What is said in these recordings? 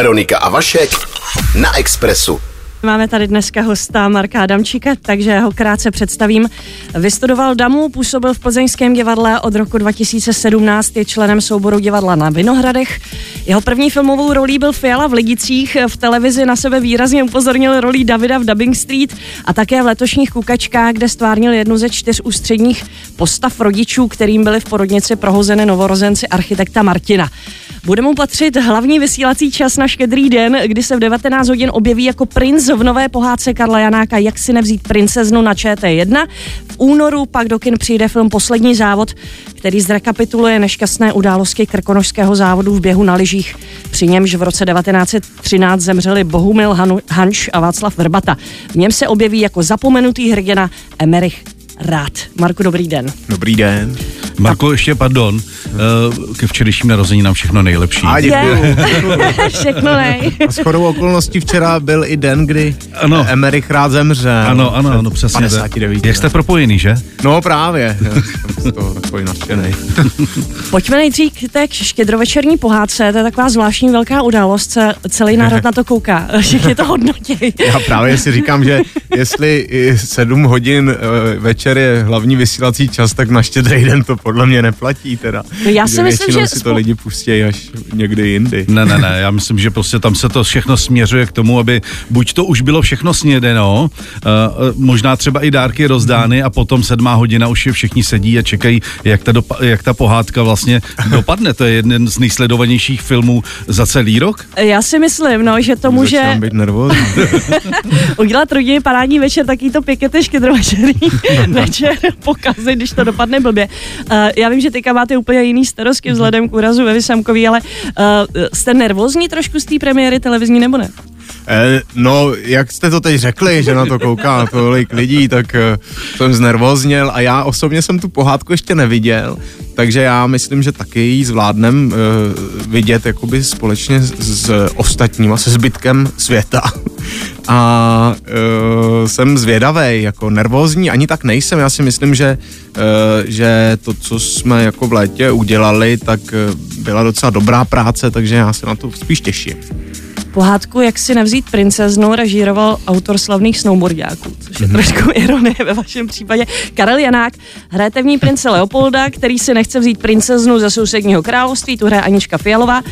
Veronika a Vašek na Expressu. Máme tady dneska hosta Marka Adamčíka, takže ho krátce představím. Vystudoval DAMu, působil v plzeňském divadle od roku 2017, je členem souboru divadla na Vinohradech. Jeho první filmovou rolí byl Fiala v Ligicích, v televizi na sebe výrazně upozornil rolí Davida v Dubbing Street a také v letošních Kukačkách, kde stvárnil jednu ze čtyř ústředních postav rodičů, kterým byli v porodnici prohozeny novorozenci architekta Martina. Bude mu patřit hlavní vysílací čas na štědrý den, kdy se v 19 hodin objeví jako princ v nové pohádce Karla Janáka Jak si nevzít princeznu na ČT1. V únoru pak do kin přijde film Poslední závod, který zrekapituluje nešťastné události krkonožského závodu v běhu na lyžích. Při němž v roce 1913 zemřeli Bohumil Hanš a Václav Vrbata. V něm se objeví jako zapomenutý hrdina Emerich Rád. Marku, dobrý den. Dobrý den. Marko, ještě pardon, ke včerejším narozeninám všechno nejlepší. A děkuji. všechno nej. A shodou okolností včera byl i den, kdy ano. Emerich rád zemře. Ano, ano, ano, přesně. 59. Jak jste propojený, že? No právě. jsem z toho takový nadšený. Pojďme nejdřív k té štědrovečerní pohádce, to je taková zvláštní velká událost, celý národ na to kouká, všichni to hodnotí. Já právě si říkám, že jestli sedm hodin eh, večer je hlavní vysílací čas, tak na štědrý den to podle mě neplatí teda. No já si myslím, že... si to lidi pustí až někdy jindy. Ne, ne, ne, já myslím, že prostě tam se to všechno směřuje k tomu, aby buď to už bylo všechno snědeno, uh, možná třeba i dárky rozdány a potom sedmá hodina už je všichni sedí a čekají, jak ta, dopa- jak ta pohádka vlastně dopadne. To je jeden z nejsledovanějších filmů za celý rok. Já si myslím, no, že to může... být nervózní. Udělat rodiny parádní večer, taký to pěkně štědrovečerní večer pokazit, když to dopadne blbě. Uh, já vím, že teďka máte úplně jiný starosti vzhledem k úrazu ve Vysamkový, ale uh, jste nervózní trošku z té premiéry televizní nebo ne? Eh, no, jak jste to teď řekli, že na to kouká tolik lidí, tak eh, jsem znervozněl a já osobně jsem tu pohádku ještě neviděl, takže já myslím, že taky ji zvládnem eh, vidět jakoby společně s, s ostatníma, se zbytkem světa. A uh, jsem zvědavý, jako nervózní ani tak nejsem. Já si myslím, že, uh, že to, co jsme jako v létě udělali, tak byla docela dobrá práce, takže já se na to spíš těším. Pohádku Jak si nevzít princeznu režíroval autor slavných snowboardiáků, což je mm-hmm. trošku ironie ve vašem případě. Karel Janák, hrajete v ní prince Leopolda, který si nechce vzít princeznu ze sousedního království, tu hraje Anička Fialová,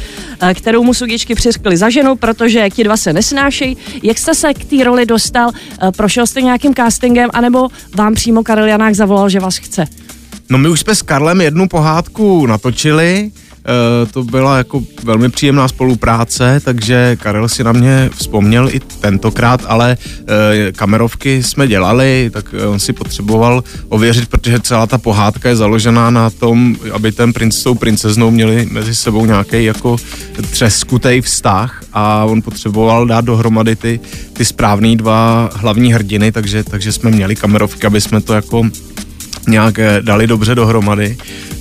eh, kterou mu sudičky přiskli za ženu, protože ti dva se nesnášejí. Jak jste se k té roli dostal? Eh, prošel jste nějakým castingem, anebo vám přímo Karel Janák zavolal, že vás chce? No my už jsme s Karlem jednu pohádku natočili, to byla jako velmi příjemná spolupráce, takže Karel si na mě vzpomněl i tentokrát, ale eh, kamerovky jsme dělali, tak eh, on si potřeboval ověřit, protože celá ta pohádka je založená na tom, aby ten princ s tou princeznou měli mezi sebou nějaký jako třeskutej vztah a on potřeboval dát dohromady ty, ty správný dva hlavní hrdiny, takže, takže jsme měli kamerovky, aby jsme to jako nějak dali dobře dohromady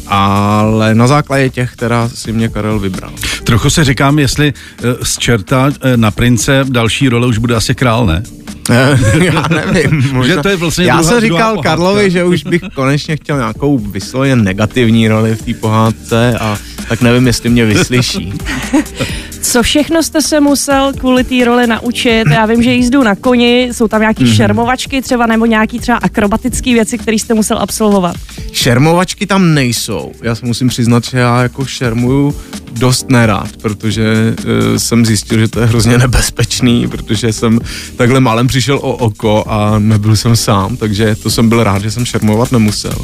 ale na základě těch, která si mě Karel vybral. Trochu se říkám, jestli eh, z čerta eh, na prince další role už bude asi král, ne? Já nevím. Možná. Že to je vlastně Já jsem říkal Karlovi, že už bych konečně chtěl nějakou vysloveně negativní roli v té pohádce a tak nevím, jestli mě vyslyší. Co všechno jste se musel kvůli té roli naučit? Já vím, že jízdu na koni, jsou tam nějaký mm-hmm. šermovačky třeba nebo nějaký třeba akrobatické věci, které jste musel absolvovat. Šermovačky tam nejsou. Já se musím přiznat, že já jako šermuju dost nerád, protože uh, jsem zjistil, že to je hrozně nebezpečný, protože jsem takhle málem přišel o oko a nebyl jsem sám, takže to jsem byl rád, že jsem šermovat nemusel.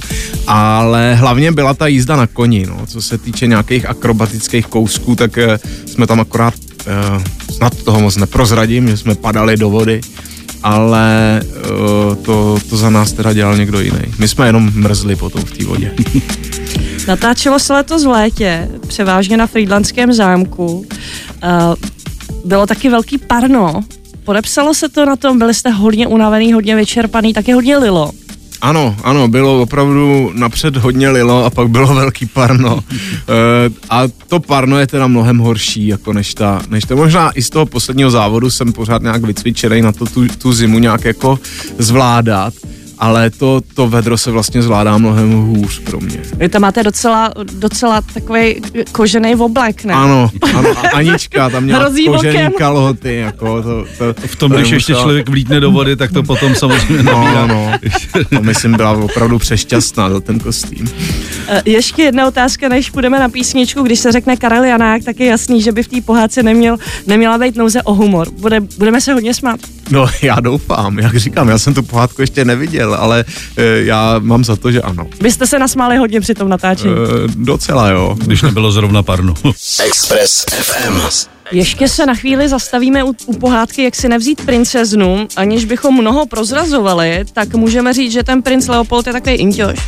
Ale hlavně byla ta jízda na koni, no. co se týče nějakých akrobatických kousků, tak uh, jsme tam akorát, uh, snad toho moc neprozradím, že jsme padali do vody, ale uh, to, to za nás teda dělal někdo jiný. My jsme jenom mrzli potom v té vodě. Natáčelo se letos v létě, převážně na Friedlandském zámku. Uh, bylo taky velký parno. Podepsalo se to na tom, byli jste hodně unavený, hodně vyčerpaný, taky hodně lilo. Ano, ano, bylo opravdu napřed hodně lilo a pak bylo velký parno. e, a to parno je teda mnohem horší, jako než ta, než to. Možná i z toho posledního závodu jsem pořád nějak vycvičený na to tu, tu zimu nějak jako zvládat ale to, to vedro se vlastně zvládá mnohem hůř pro mě. Vy to máte docela, docela takový kožený oblek, ne? Ano, ano, a Anička tam měla Hrozí kožený vlkem. kalhoty, jako to, to, V tom, když to ještě musela- člověk vlítne do vody, tak to potom samozřejmě nabírá. No, no, to myslím byla opravdu přešťastná za ten kostým. Eh, Ještě jedna otázka, než půjdeme na písničku. Když se řekne Karel Janák, tak je jasný, že by v té pohádce neměl, neměla být nouze o humor. Bude, budeme se hodně smát. No, já doufám, jak říkám, já jsem tu pohádku ještě neviděl, ale e, já mám za to, že ano. Vy jste se nasmáli hodně při tom natáčení. E, docela jo. Když nebylo zrovna parnu. Express FM. Ještě se na chvíli zastavíme u, u pohádky, jak si nevzít princeznu, aniž bychom mnoho prozrazovali, tak můžeme říct, že ten princ Leopold je takový inťoš.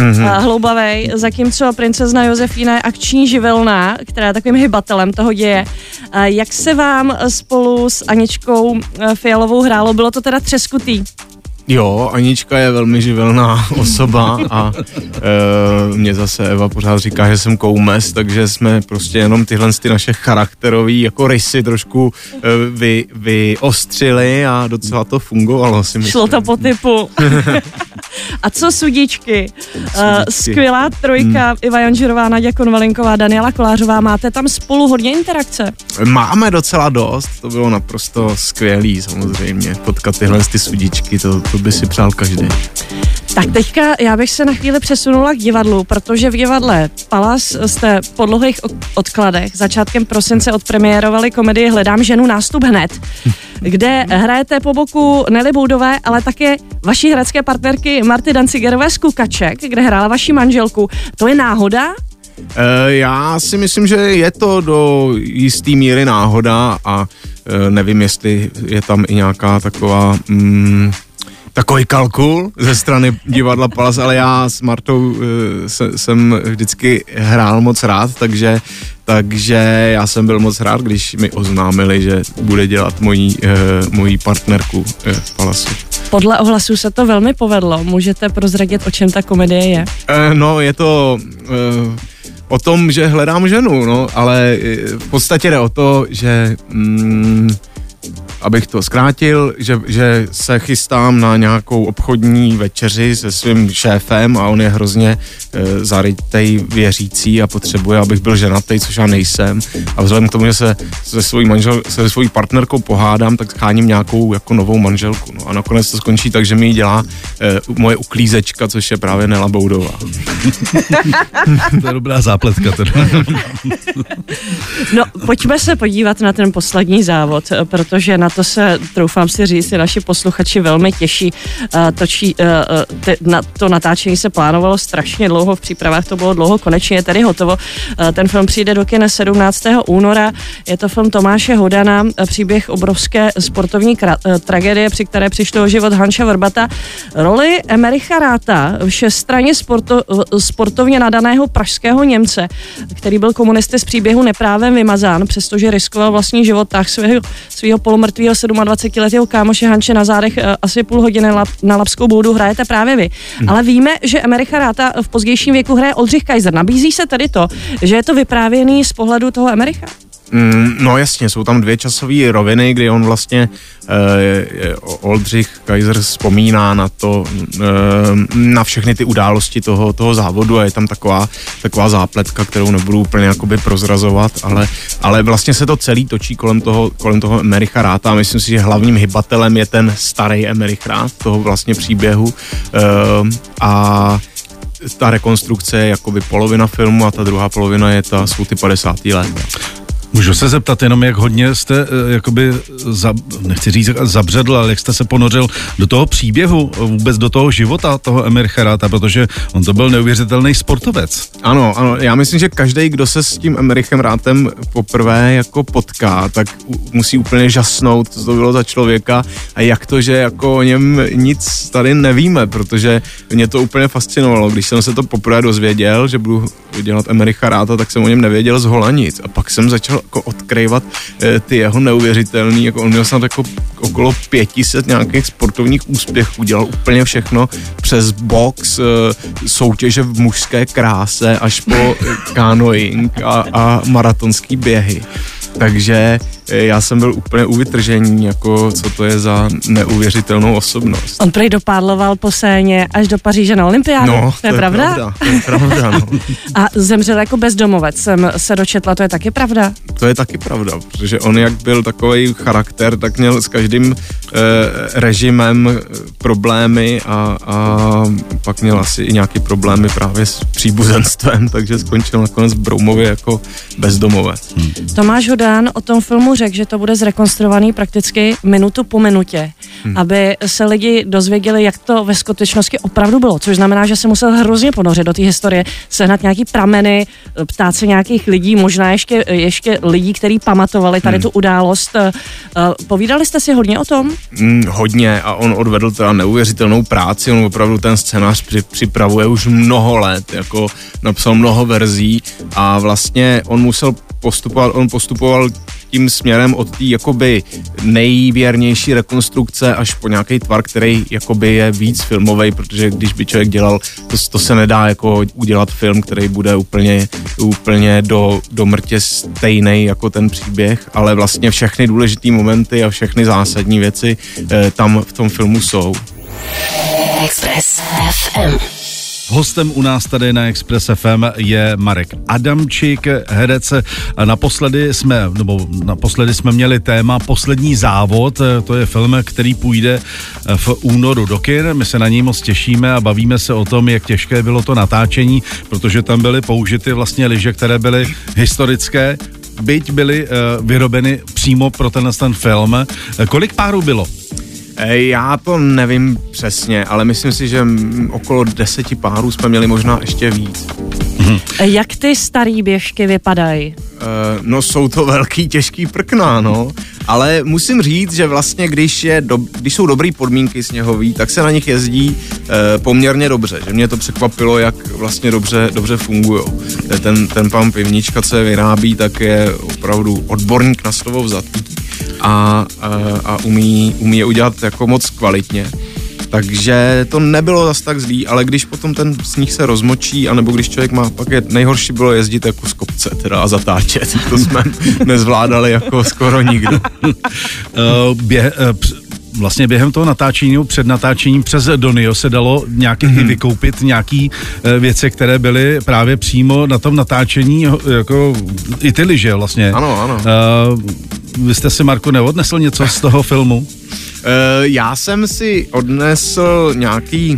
Mm-hmm. hloubavej, zatímco princezna Josefína je akční živelná, která je takovým hybatelem toho děje. A jak se vám spolu s Aničkou eh, Fialovou hrálo? Bylo to teda třeskutý. Jo, Anička je velmi živelná osoba a e, mě zase Eva pořád říká, že jsem koumes, takže jsme prostě jenom tyhle ty naše charakterové jako rysy trošku e, vy, vyostřili a docela to fungovalo si myslím. Šlo to po typu. A co sudičky? Uh, skvělá trojka, hmm. Iva Janžirová, Naděja Konvalinková, Daniela Kolářová, máte tam spolu hodně interakce. Máme docela dost, to bylo naprosto skvělý samozřejmě, potkat tyhle ty sudičky, to, to by si přál každý. Tak teďka já bych se na chvíli přesunula k divadlu, protože v divadle Palas jste po dlouhých odkladech začátkem prosince odpremiérovali komedii Hledám ženu nástup hned, kde hrajete po boku Nelly Boudové, ale také vaší herecké partnerky Marty Dancigerové z Kukaček, kde hrála vaši manželku. To je náhoda? E, já si myslím, že je to do jisté míry náhoda a e, nevím, jestli je tam i nějaká taková... Mm, takový kalkul ze strany divadla Palas, ale já s Martou e, se, jsem vždycky hrál moc rád, takže, takže já jsem byl moc rád, když mi oznámili, že bude dělat mojí, e, mojí partnerku e, v Palasu. Podle ohlasů se to velmi povedlo. Můžete prozradit, o čem ta komedie je? No, je to o tom, že hledám ženu, no, ale v podstatě jde o to, že mm, abych to zkrátil, že, že se chystám na nějakou obchodní večeři se svým šéfem a on je hrozně e, zarytej věřící a potřebuje, abych byl ženatý, což já nejsem. A vzhledem k tomu, že se se svojí, manžel, se svojí partnerkou pohádám, tak cháním nějakou jako novou manželku. No a nakonec to skončí tak, že mi ji dělá e, moje uklízečka, což je právě Nela Boudová. to je dobrá zápletka. Teda. No, pojďme se podívat na ten poslední závod, eh, protože na to se, troufám si říct, naši posluchači velmi těší. Točí, te, na to natáčení se plánovalo strašně dlouho, v přípravách to bylo dlouho, konečně je tedy hotovo. Ten film přijde do kina 17. února. Je to film Tomáše Hodana, příběh obrovské sportovní kra- tragédie, při které přišlo o život Hanša Vrbata. Roli Emericha Ráta, všestranně sporto, sportovně nadaného pražského Němce, který byl komunisty z příběhu neprávem vymazán, přestože riskoval vlastní život, tak svého polomrtvého 27-letého kámoše Hanče na zádech eh, asi půl hodiny na Lapskou boudu hrajete právě vy. Hmm. Ale víme, že Emericha Ráta v pozdějším věku hraje Oldřich Kaiser. Nabízí se tedy to, že je to vyprávěný z pohledu toho Emericha? Mm, no jasně, jsou tam dvě časové roviny, kdy on vlastně eh, Oldřich Kaiser vzpomíná na to, eh, na všechny ty události toho, toho závodu a je tam taková, taková zápletka, kterou nebudu úplně jakoby prozrazovat, ale, ale vlastně se to celý točí kolem toho, kolem toho Emericha Ráta a myslím si, že hlavním hybatelem je ten starý Emerich Rát toho vlastně příběhu eh, a ta rekonstrukce je jakoby polovina filmu a ta druhá polovina je ta, jsou ty 50. léta. Můžu se zeptat jenom, jak hodně jste, eh, jakoby, za, nechci říct zabředl, ale jak jste se ponořil do toho příběhu, vůbec do toho života toho Emir Charáta, protože on to byl neuvěřitelný sportovec. Ano, ano, já myslím, že každý, kdo se s tím Emerichem Rátem poprvé jako potká, tak musí úplně žasnout, co to bylo za člověka a jak to, že jako o něm nic tady nevíme, protože mě to úplně fascinovalo. Když jsem se to poprvé dozvěděl, že budu dělat Emericha Ráta, tak jsem o něm nevěděl z hola nic. A pak jsem začal jako odkrývat eh, ty jeho neuvěřitelný, jako on měl snad jako okolo 500 nějakých sportovních úspěchů, dělal úplně všechno přes box, eh, soutěže v mužské kráse až po kanoing a, a maratonský běhy. Takže eh, já jsem byl úplně u vytržení, jako co to je za neuvěřitelnou osobnost. On prej dopádloval po scéně až do Paříže na olympiádu. No, to je, pravda? pravda. To je pravda, no. A zemřel jako bezdomovec, jsem se dočetla, to je taky pravda? To je taky pravda, protože on jak byl takový charakter, tak měl s každým e, režimem eh, problémy a, a pak měl asi i nějaký problémy právě s příbuzenstvem, takže skončil nakonec v Broumově jako bezdomovec. Hmm. Tomáš Hodán o tom filmu řekl, že to bude zrekonstruovaný prakticky minutu po minutě, hmm. aby se lidi dozvěděli, jak to ve skutečnosti opravdu bylo, což znamená, že se musel hrozně ponořit do té historie, sehnat nějaký prameny, ptát se nějakých lidí, možná ještě, ještě lidí, kteří pamatovali tady hmm. tu událost. Eh, povídali jste si hodně o tom? Hmm, hodně a on odvedl teda neuvěřitelnou práci, on opravdu ten scénář připravuje už mnoho let, jako napsal mnoho verzí a vlastně on musel postupovat, on postupoval tím směrem od té jakoby nejvěrnější rekonstrukce až po nějaký tvar, který jakoby je víc filmový, protože když by člověk dělal, to, to se nedá jako udělat film, který bude úplně, úplně do, do mrtě stejný jako ten příběh, ale vlastně všechny důležité momenty a všechny zásadní věci eh, tam v tom filmu jsou. Express FM. Hostem u nás tady na Express FM je Marek Adamčík, herec. Naposledy jsme, nebo naposledy jsme měli téma Poslední závod, to je film, který půjde v únoru do kin. My se na něj moc těšíme a bavíme se o tom, jak těžké bylo to natáčení, protože tam byly použity vlastně lyže, které byly historické, byť byly uh, vyrobeny přímo pro tenhle ten film. Kolik párů bylo? Já to nevím přesně, ale myslím si, že okolo deseti párů jsme měli možná ještě víc. Jak ty starý běžky vypadají? Uh, no jsou to velký, těžký prkna, no. Ale musím říct, že vlastně když, je do, když jsou dobré podmínky sněhový, tak se na nich jezdí uh, poměrně dobře. Že mě to překvapilo, jak vlastně dobře, dobře fungují. Ten, ten pan Pivnička, co je vyrábí, tak je opravdu odborník na slovo vzatý a, a, umí, umí je udělat jako moc kvalitně. Takže to nebylo zas tak zlý, ale když potom ten sníh se rozmočí, anebo když člověk má, pak je nejhorší bylo jezdit jako z kopce teda a zatáčet. To jsme nezvládali jako skoro nikdo. Eh, bě, eh, vlastně během toho natáčení, před natáčením přes Donio se dalo nějaký mm-hmm. vykoupit nějaký e, věci, které byly právě přímo na tom natáčení, jako i ty liže vlastně. Ano, ano. E, vy jste si, Marko, neodnesl něco z toho filmu? E, já jsem si odnesl nějaký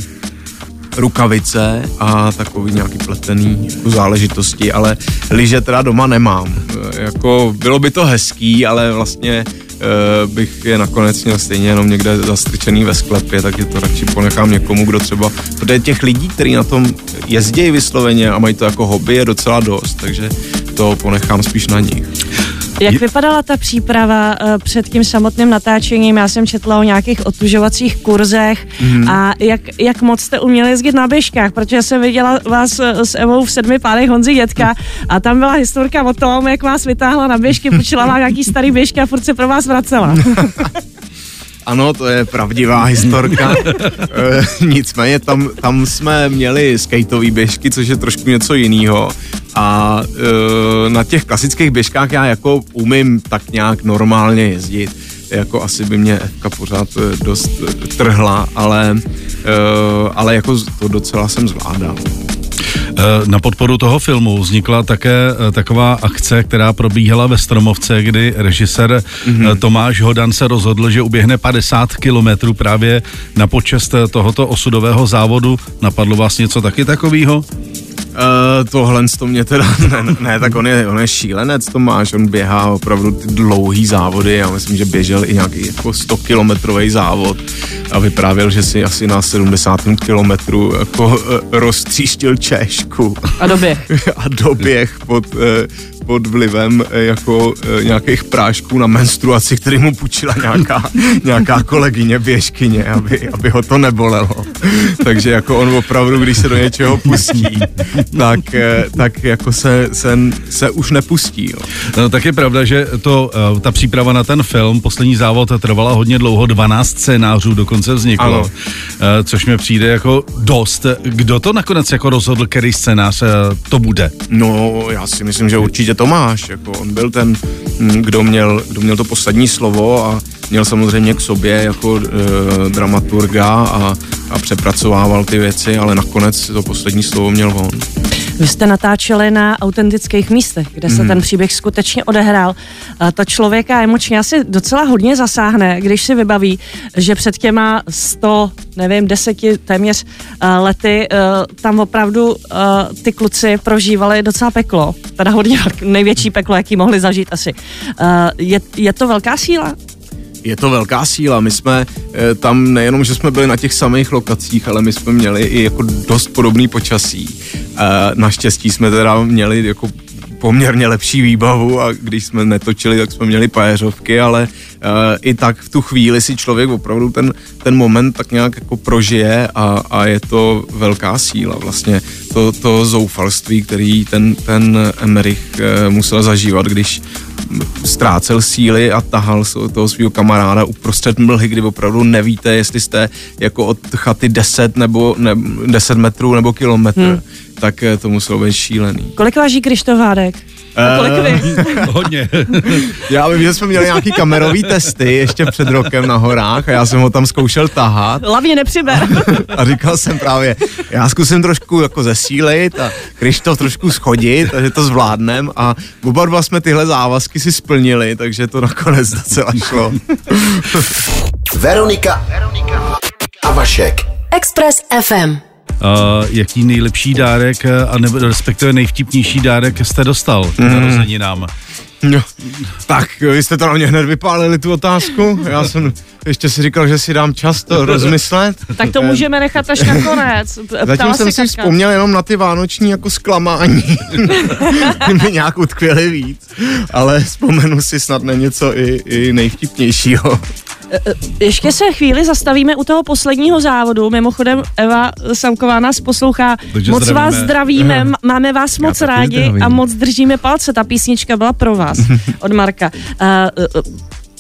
rukavice a takový nějaký pletený jako záležitosti, ale liže teda doma nemám. E, jako bylo by to hezký, ale vlastně Eh, bych je nakonec měl stejně jenom někde zastrčený ve sklepě, tak je to radši ponechám někomu, kdo třeba, protože těch lidí, kteří na tom jezdí vysloveně a mají to jako hobby, je docela dost, takže to ponechám spíš na nich. Jak vypadala ta příprava uh, před tím samotným natáčením? Já jsem četla o nějakých otužovacích kurzech mm. a jak, jak moc jste uměli jezdit na běžkách, protože jsem viděla vás eh, s Evou v sedmi pádech Honzi Jetka a tam byla historka o tom, jak vás vytáhla na běžky, počila vám nějaký starý běžky a furt se pro vás vracela. Ano, to je pravdivá historka. e, nicméně tam, tam jsme měli skateové běžky, což je trošku něco jiného. A e, na těch klasických běžkách já jako umím tak nějak normálně jezdit. Jako asi by mě Evka pořád e, dost trhla, ale, e, ale jako to docela jsem zvládal. Eh, na podporu toho filmu vznikla také eh, taková akce, která probíhala ve Stromovce, kdy režisér mm-hmm. Tomáš Hodan se rozhodl, že uběhne 50 kilometrů právě na počest tohoto osudového závodu. Napadlo vás něco taky takového? Uh, tohle to mě teda, ne, ne, tak on je, on je šílenec Tomáš, on běhá opravdu ty dlouhý závody, já myslím, že běžel i nějaký jako 100 kilometrový závod a vyprávěl, že si asi na 70 kilometrů jako uh, roztříštil češku. A doběh. a doběh pod, uh, pod vlivem eh, jako e, nějakých prášků na menstruaci, který mu půjčila nějaká, nějaká kolegyně běžkyně, aby, aby ho to nebolelo. Takže jako on opravdu, když se do něčeho pustí, tak, e, tak jako se, se, se už nepustí. Jo. No, tak je pravda, že to, ta příprava na ten film, poslední závod, trvala hodně dlouho, 12 scénářů dokonce vzniklo, ano. což mi přijde jako dost. Kdo to nakonec jako rozhodl, který scénář to bude? No, já si myslím, že určitě to Tomáš, jako on byl ten, mm, kdo měl, kdo měl to poslední slovo a měl samozřejmě k sobě jako e, dramaturga a, a přepracovával ty věci, ale nakonec to poslední slovo měl on. Vy jste natáčeli na autentických místech, kde se mm. ten příběh skutečně odehrál. A to člověka emočně asi docela hodně zasáhne, když si vybaví, že před těma 100, nevím, deseti téměř uh, lety uh, tam opravdu uh, ty kluci prožívali docela peklo. Teda hodně největší peklo, jaký mohli zažít asi. Uh, je, je to velká síla? Je to velká síla. My jsme e, tam nejenom, že jsme byli na těch samých lokacích, ale my jsme měli i jako dost podobný počasí. E, naštěstí jsme teda měli jako poměrně lepší výbavu a když jsme netočili, tak jsme měli pajeřovky, ale uh, i tak v tu chvíli si člověk opravdu ten, ten moment tak nějak jako prožije a, a je to velká síla vlastně to, to zoufalství, který ten, ten Emerich musel zažívat, když ztrácel síly a tahal toho svého kamaráda uprostřed mlhy, kdy opravdu nevíte, jestli jste jako od chaty 10 nebo ne, 10 metrů nebo kilometr. Hmm tak eh, to muselo být šílený. Kolik váží Krištof Hádek? A kolik vy? Hodně. já vím, že jsme měli nějaký kamerový testy ještě před rokem na horách a já jsem ho tam zkoušel tahat. Hlavně nepřiber. a říkal jsem právě, já zkusím trošku jako zesílit a Krištof trošku schodit, takže to zvládnem a oba dva jsme tyhle závazky si splnili, takže to nakonec docela šlo. Veronika, Veronika a Vašek. Express FM uh, jaký nejlepší dárek, eh, a nebo respektive nejvtipnější dárek jste dostal k mm. narozeninám? No, tak vy jste to na mě hned vypálili tu otázku. Já jsem ještě si říkal, že si dám čas to rozmyslet. tak to můžeme nechat až na konec. Zatím jsem si vzpomněl jenom na ty vánoční jako zklamání. mi nějak utkvěli víc. Ale vzpomenu si snad na něco i, i nejvtipnějšího. Eh, ještě se chvíli zastavíme u toho posledního závodu. Mimochodem Eva Samková nás poslouchá. Takže moc zdravíme. vás zdravíme, máme vás moc rádi zdravím. a moc držíme palce. Ta písnička byla pro vás od Marka. Uh, uh,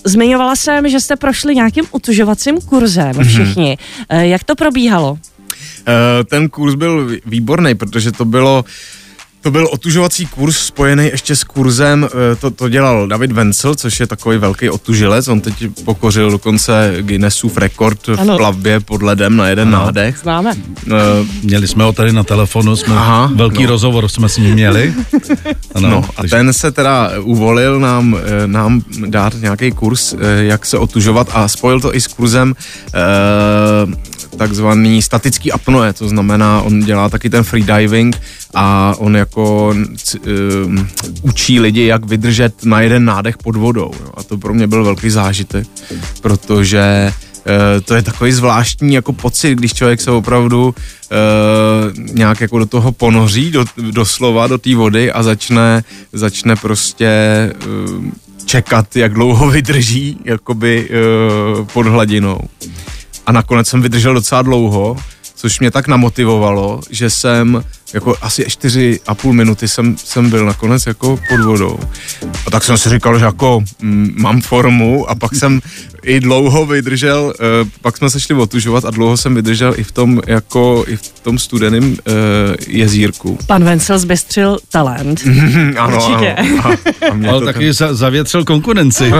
Zmiňovala jsem, že jste prošli nějakým utužovacím kurzem mhm. všichni. Mm-hmm. Jak to probíhalo? Ten kurz byl výborný, protože to bylo to byl otužovací kurz spojený ještě s kurzem, eh, to, to dělal David Vencel, což je takový velký otužilec, on teď pokořil dokonce Guinnessův rekord v ano. plavbě pod ledem na jeden ano. nádech. Známe. Uh, měli jsme ho tady na telefonu, jsme Aha, velký no. rozhovor jsme s ním měli. Ano, no, a ten se teda uvolil nám, eh, nám dát nějaký kurz, jak se otužovat a spojil to i s kurzem uh, takzvaný statický apnoe, to znamená, on dělá taky ten freediving a on jako uh, učí lidi, jak vydržet na jeden nádech pod vodou. Jo. A to pro mě byl velký zážitek, protože Uh, to je takový zvláštní jako pocit, když člověk se opravdu uh, nějak jako do toho ponoří, do, doslova do té vody a začne, začne prostě uh, čekat, jak dlouho vydrží jakoby uh, pod hladinou a nakonec jsem vydržel docela dlouho, což mě tak namotivovalo, že jsem jako asi čtyři a půl minuty jsem, jsem byl nakonec jako pod vodou. A tak jsem si říkal, že jako mm, mám formu a pak jsem i dlouho vydržel, uh, pak jsme se šli otužovat a dlouho jsem vydržel i v tom jako i v tom studeném uh, jezírku. Pan Vencel zbystřil talent. ano, Určitě. ano. A, a Ale taky ten... za, zavětřil konkurenci.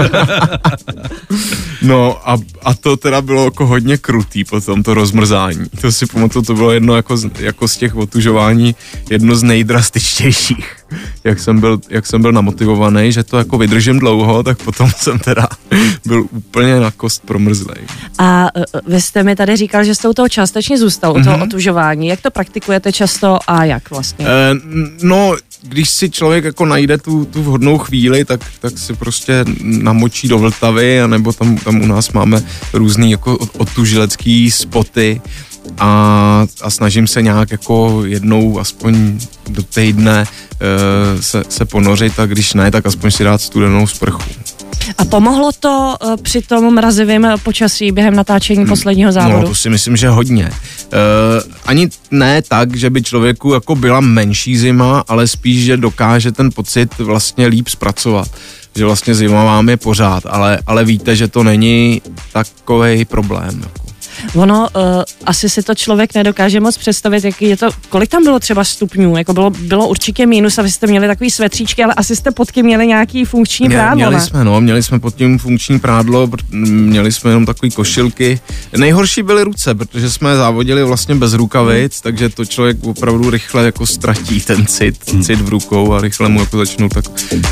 no a, a to teda bylo jako hodně krutý potom to rozmrzání. To si pamatuju, to bylo jedno jako, jako z těch otužování jedno z nejdrastičtějších jak jsem byl, jak jsem byl namotivovaný, že to jako vydržím dlouho, tak potom jsem teda byl úplně na kost promrzlej. A e, vy jste mi tady říkal, že jste u toho částečně zůstal, u toho mm-hmm. otužování. Jak to praktikujete často a jak vlastně? E, no, když si člověk jako najde tu, tu vhodnou chvíli, tak, tak si prostě namočí do Vltavy, anebo tam, tam u nás máme různý jako otužilecký spoty, a, a snažím se nějak jako jednou aspoň do týdne uh, se, se ponořit a když ne, tak aspoň si dát studenou sprchu. A pomohlo to uh, při tom mrazivém počasí během natáčení hmm. posledního závodu? No, to si myslím, že hodně. Uh, ani ne tak, že by člověku jako byla menší zima, ale spíš, že dokáže ten pocit vlastně líp zpracovat že vlastně zima vám je pořád, ale, ale víte, že to není takový problém. Ono, uh, asi si to člověk nedokáže moc představit, jaký je to, kolik tam bylo třeba stupňů, jako bylo, bylo určitě mínus a vy jste měli takový svetříčky, ale asi jste pod tím měli nějaký funkční Mě, prádlo, měli ne? jsme, no, měli jsme pod tím funkční prádlo, pr- měli jsme jenom takový košilky. Nejhorší byly ruce, protože jsme závodili vlastně bez rukavic, Hmm. takže to člověk opravdu rychle jako ztratí ten cit, cit v rukou a rychle mu jako začnou tak, uh,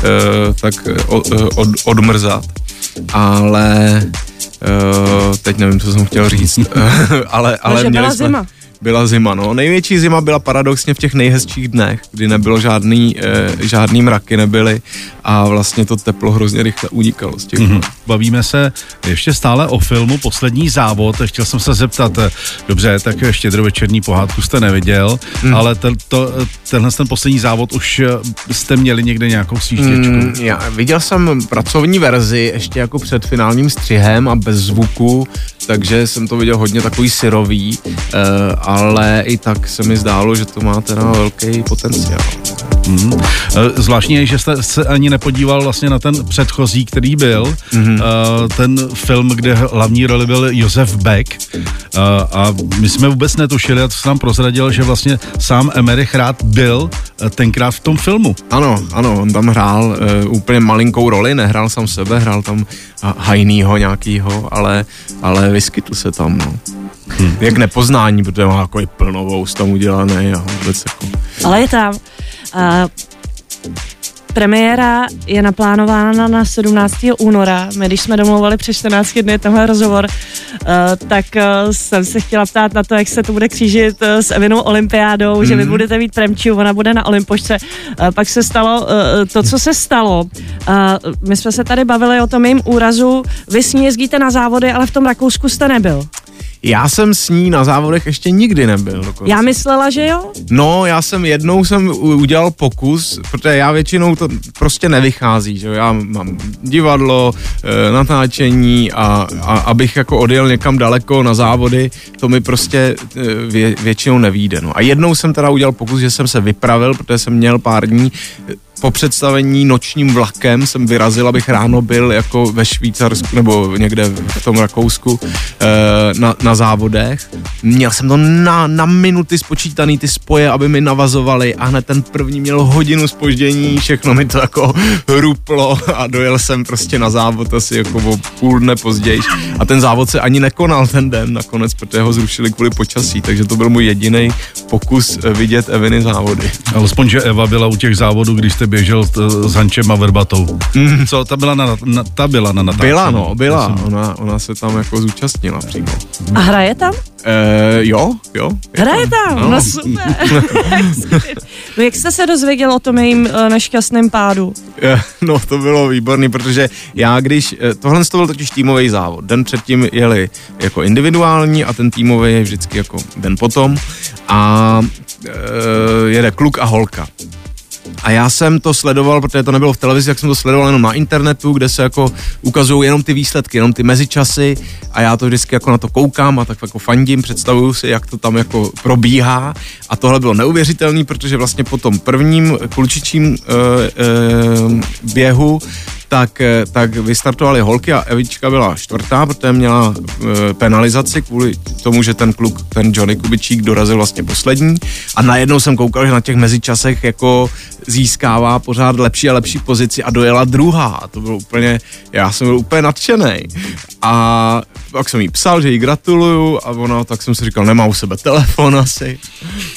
tak od, od, odmrzat. Ale uh, teď nevím, co jsem chtěl říct, ale, ale že měli byla jsme, zima. Byla zima, no. Největší zima byla paradoxně v těch nejhezčích dnech, kdy nebylo žádný, eh, žádný mraky nebyly a vlastně to teplo hrozně rychle unikalo z těch Mhm. Bavíme se ještě stále o filmu Poslední závod. Chtěl jsem se zeptat, eh, dobře, tak štědrovečerní pohádku jste neviděl, Mhm. ale ten, to, tenhle ten poslední závod už eh, jste měli někde nějakou sížděčku. Mm, já viděl jsem pracovní verzi ještě jako před finálním střihem a bez zvuku, takže jsem to viděl hodně takový syrový, eh, ale i tak se mi zdálo, že to má teda velký potenciál. Mm. Eh, Zvláštní je, že jste se ani nepodíval vlastně na ten předchozí, který byl, Mhm. mm-hmm. ten film, kde hlavní roli byl Josef Beck Eh, a my jsme vůbec netušili, a to se nám prozradil, že vlastně sám Emerich Rád byl tenkrát v tom filmu. Ano, ano, on tam hrál uh, úplně malinkou roli, nehrál sám sebe, hrál tam ha- hajnýho nějakýho, ale, ale vyskytl se tam, no. Hm. Jak nepoznání, protože má jako plnovou tam udělaný a vůbec jako... Ale je tam. Uh, premiéra je naplánována na 17. února. My, když jsme domluvali před 14 dny tenhle rozhovor, uh, tak uh, jsem se chtěla ptát na to, jak se to bude křížit uh, s Evinou olympiádou, mm. že vy budete mít premčiu, ona bude na olympošce. Uh, pak se stalo uh, to, co se stalo. Uh, my jsme se tady bavili o tom jejím úrazu. Vy s ní jezdíte na závody, ale v tom Rakousku jste nebyl. Já jsem s ní na závodech ještě nikdy nebyl. Dokonce. Já myslela, že jo? No, já jsem jednou jsem udělal pokus, protože já většinou to prostě nevychází, že jo? já mám divadlo, e, natáčení a, a abych jako odjel někam daleko na závody, to mi prostě e, vě, většinou nevíde. No. A jednou jsem teda udělal pokus, že jsem se vypravil, protože jsem měl pár dní po představení nočním vlakem jsem vyrazil, abych ráno byl jako ve Švýcarsku nebo někde v tom Rakousku e, na, na závodech. Měl jsem to na, na minuty spočítaný ty spoje, aby mi navazovali a hned ten první měl hodinu spoždění, všechno mi to jako ruplo a dojel jsem prostě na závod asi jako o půl dne později a ten závod se ani nekonal ten den nakonec, protože ho zrušili kvůli počasí, takže to byl můj jediný pokus eh, vidět Eviny závody. Alespoň, že Eva byla u těch závodů, když jste běžel t- s Hančem a Verbatou. Mm. Co, ta byla na, na, ta byla na natáčení. Byla no, byla, jsem- ona, ona se tam jako zúčastnila přímo. A hraje tam? E, jo, jo. je Hraje tam, no, No. super. no jak jste se dozvěděl o tom jejím uh, nešťastném pádu? Eh, No, to bylo výborný, protože já když, eh, tohle to byl totiž týmový závod, den předtím jeli jako individuální a ten týmový je vždycky jako den potom a e, jede kluk a holka. A já jsem to sledoval, protože to nebylo v televizi, tak jsem to sledoval jenom na internetu, kde se jako ukazují jenom ty výsledky, jenom ty mezičasy. A já to vždycky jako na to koukám a tak jako fandím, představuju si, jak to tam jako probíhá. A tohle bylo neuvěřitelné, protože vlastně po tom prvním klučičím uh, uh, běhu tak, eh, tak vystartovali holky a Evička byla čtvrtá, protože měla e, penalizaci kvůli tomu, že ten kluk, ten Johnny Kubičík dorazil vlastně poslední. A najednou jsem koukal, že na těch mezičasech jako získává pořád lepší a lepší pozici a dojela druhá. A to bylo úplně, já jsem byl úplně nadšený. A pak jsem jí psal, že jí gratuluju a ona, tak jsem si říkal, nemá u sebe telefon asi.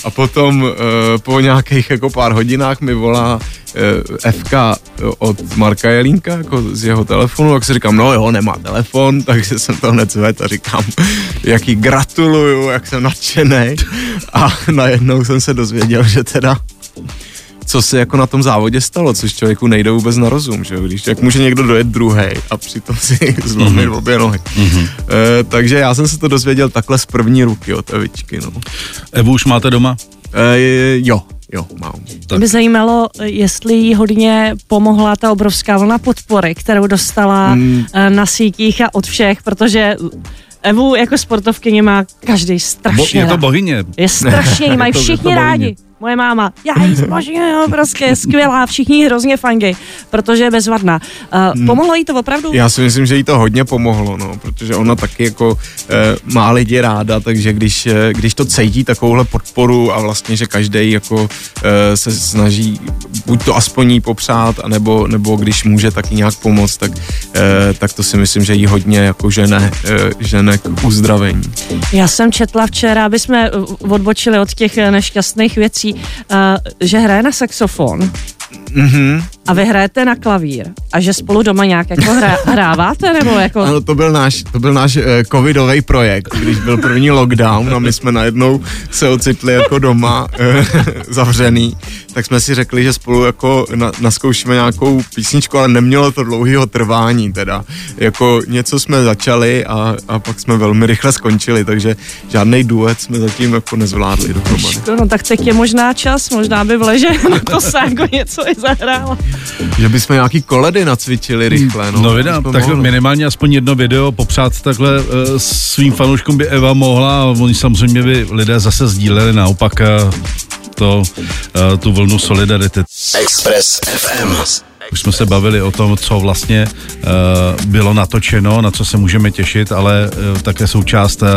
A potom e, po nějakých jako pár hodinách mi volá FK od Marka Jelínka jako z jeho telefonu, tak si říkám, no jo, nemá telefon, takže jsem to hned zvedl a říkám, jak jí gratuluju, jak jsem nadšený a najednou jsem se dozvěděl, že teda co se jako na tom závodě stalo, což člověku nejde vůbec na rozum, že jo? když jak může někdo dojet druhý a přitom si zlomit mm-hmm. obě nohy. Mm-hmm. E, takže já jsem se to dozvěděl takhle z první ruky od Evičky. No. Evu už máte doma? E, jo, jo, mám. Tak. Mě zajímalo, jestli jí hodně pomohla ta obrovská vlna podpory, kterou dostala hmm. na sítích a od všech, protože Evu jako sportovkyně má každý strašně Bo, je to rád. bohyně. Je strašně, jí mají Je to- je to všichni rádi. Moje máma, já jí zbožňuju, prostě skvělá, všichni hrozně fajn protože je bezvadná. Uh, pomohlo jí to opravdu? Já si myslím, že jí to hodně pomohlo, no, protože ona taky jako e, má lidi ráda, takže když, e, když to cítí takovouhle podporu a vlastně, že každý jako e, se snaží buď to aspoň jí popřát, anebo, nebo když může taky nějak pomoct, tak, e, tak to si myslím, že jí hodně jako žene, e, žene k uzdravení. Já jsem četla včera, aby jsme odbočili od těch nešťastných věcí, e, že hraje na saxofon. Mm-hmm. A vy hrajete na klavír a že spolu doma nějak jako hra, hráváte nebo jako... Ano, to byl náš, to byl náš uh, covidový projekt, když byl první lockdown a my jsme najednou se ocitli jako doma uh, zavřený, tak jsme si řekli, že spolu jako na, naskoušíme nějakou písničku, ale nemělo to dlouhého trvání teda. Jako něco jsme začali a, a pak jsme velmi rychle skončili, takže žádný duet jsme zatím jako nezvládli dohromady. No tak teď je možná čas, možná by v leže na to se jako něco i zahrálo. Že bychom nějaký koledy nacvičili rychle. No, no videa, tak mohli. minimálně aspoň jedno video popřát takhle uh, svým fanouškům by Eva mohla a oni samozřejmě by lidé zase sdíleli naopak uh, to, uh, tu vlnu solidarity. Express FM. Už jsme se bavili o tom, co vlastně uh, bylo natočeno, na co se můžeme těšit, ale uh, také součást uh,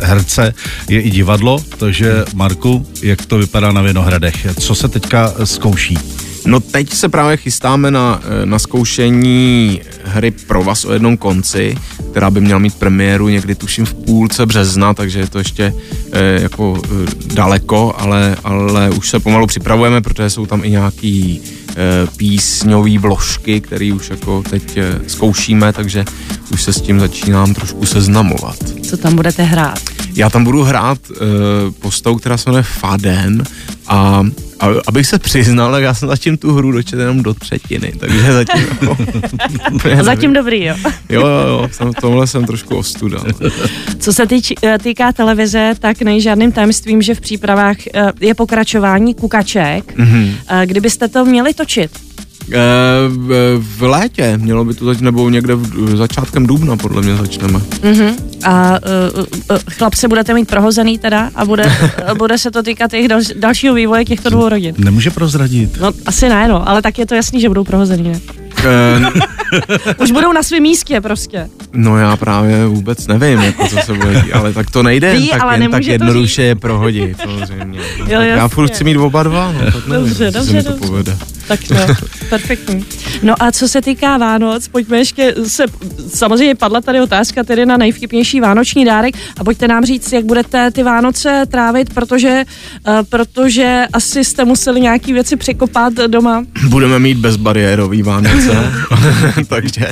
herce je i divadlo, takže Marku, jak to vypadá na Vinohradech? Co se teďka zkouší? No teď se právě chystáme na, eh, na zkoušení hry Pro vás o jednom konci, která by měla mít premiéru někdy tuším v půlce března, takže je to ještě e, jako e, daleko, ale, ale už se pomalu připravujeme, protože jsou tam i nějaký e, písňové vložky, které už jako teď e, zkoušíme, takže už se s tím začínám trošku seznamovat. Co tam budete hrát? Já tam budu hrát e, postavu, která se jmenuje Faden a a, abych se přiznal, tak já jsem zatím tu hru dočetl jenom do třetiny, takže zatím jako, Zatím dobrý, jo? jo, jo, jo, jsem, tomhle jsem trošku ostuda. Co se týč, eh, týká televize, tak není žádným tajemstvím, že v přípravách eh, je pokračování kukaček. Mm-hmm. Kdybyste to měli točit, Eh, v létě mělo by to začít, nebo někde v začátkem dubna podle mě začneme. Uh-huh. A uh, uh, chlap se budete mít prohozený teda a bude, bude se to týkat těch dal, dalšího vývoje těchto dvou rodin. Nemůže prozradit. No asi ne, no, ale tak je to jasný, že budou prohozený, ne? Už budou na svém místě prostě. No já právě vůbec nevím, jako co se bude dít, ale tak to nejde Ví, tak ale jen tak jednoduše je prohodit, samozřejmě. Jo, já furt chci mít oba dva, no, tak nevím, dobře, dobře, to povede. Tak to, perfektní. No a co se týká Vánoc, pojďme ještě se, samozřejmě padla tady otázka tedy na nejvtipnější vánoční dárek a pojďte nám říct, jak budete ty Vánoce trávit, protože, uh, protože asi jste museli nějaký věci překopat doma. Budeme mít bezbariérový Vánoce, takže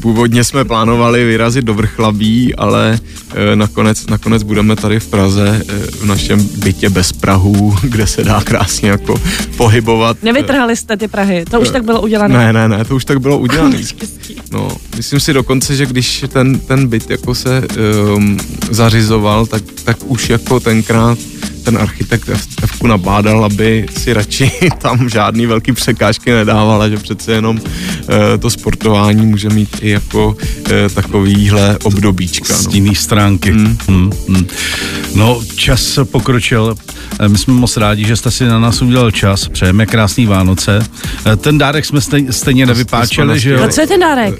původně jsme plánovali vyrazit do Vrchlabí, ale uh, nakonec, nakonec budeme tady v Praze uh, v našem bytě bez Prahu, kde se dá krásně jako pohybovat. Nevytrhali jste ty Prahy, to už tak bylo udělané. Ne, ne, ne, to už tak bylo udělané. No, myslím si dokonce, že když ten, ten byt jako se um, zařizoval, tak, tak už jako tenkrát ten architekt Evku nabádal, aby si radši tam žádný velký překážky nedával, že přece jenom e, to sportování může mít i jako e, takovýhle obdobíčka. Z no. stránky. Hmm. Hmm, hmm. No, čas pokročil. Eh, my jsme moc rádi, že jste si na nás udělal čas. Přejeme krásný Vánoce. Ten dárek jsme stejně, nevypáčeli, že jo? co je ten dárek?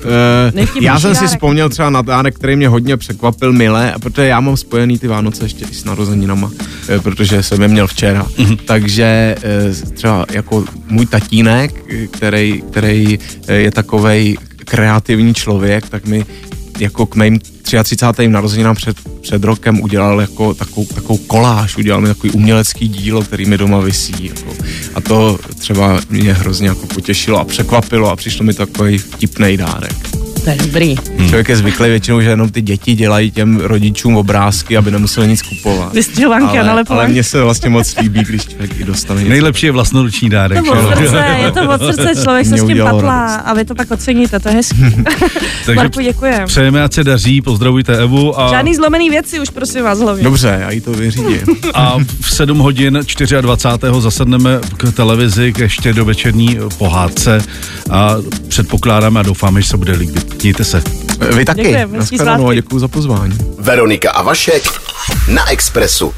Já jsem dárek. si vzpomněl třeba na dárek, který mě hodně překvapil milé, protože já mám spojený ty Vánoce ještě i s narozeninama, protože jsem je měl včera. Mm-hmm. Takže eh, třeba jako můj tatínek, který, který eh, je takovej kreativní člověk, tak mi jako k mým 33. narozeninám před, před rokem udělal jako takovou, takovou koláž, udělal mi takový umělecký dílo, který mi doma visí. Jako. A to třeba mě hrozně jako potěšilo a překvapilo a přišlo mi takový vtipný dárek. To je dobrý. Hmm. Člověk je zvyklý většinou, že jenom ty děti dělají těm rodičům obrázky, aby nemuseli nic kupovat. Vystěhovanky ale, ale mně se vlastně moc líbí, když člověk i dostane něco. Nejlepší je vlastnoruční dárek. To od srdce, je to od srdce, člověk se s tím patlá a vy to pak oceníte, to je hezký. Takže Marku, děkujem. Přejeme, ať se daří, pozdravujte Evu. A... Žádný zlomený věci už prosím vás hlavně. Dobře, já jí to vyřídím. a v 7 hodin 24. zasedneme k televizi k ještě do večerní pohádce a předpokládáme a doufáme, že se bude líbit. Mějte se. Vy taky. Děkuji, děkuji za pozvání. Veronika a Vašek na Expressu.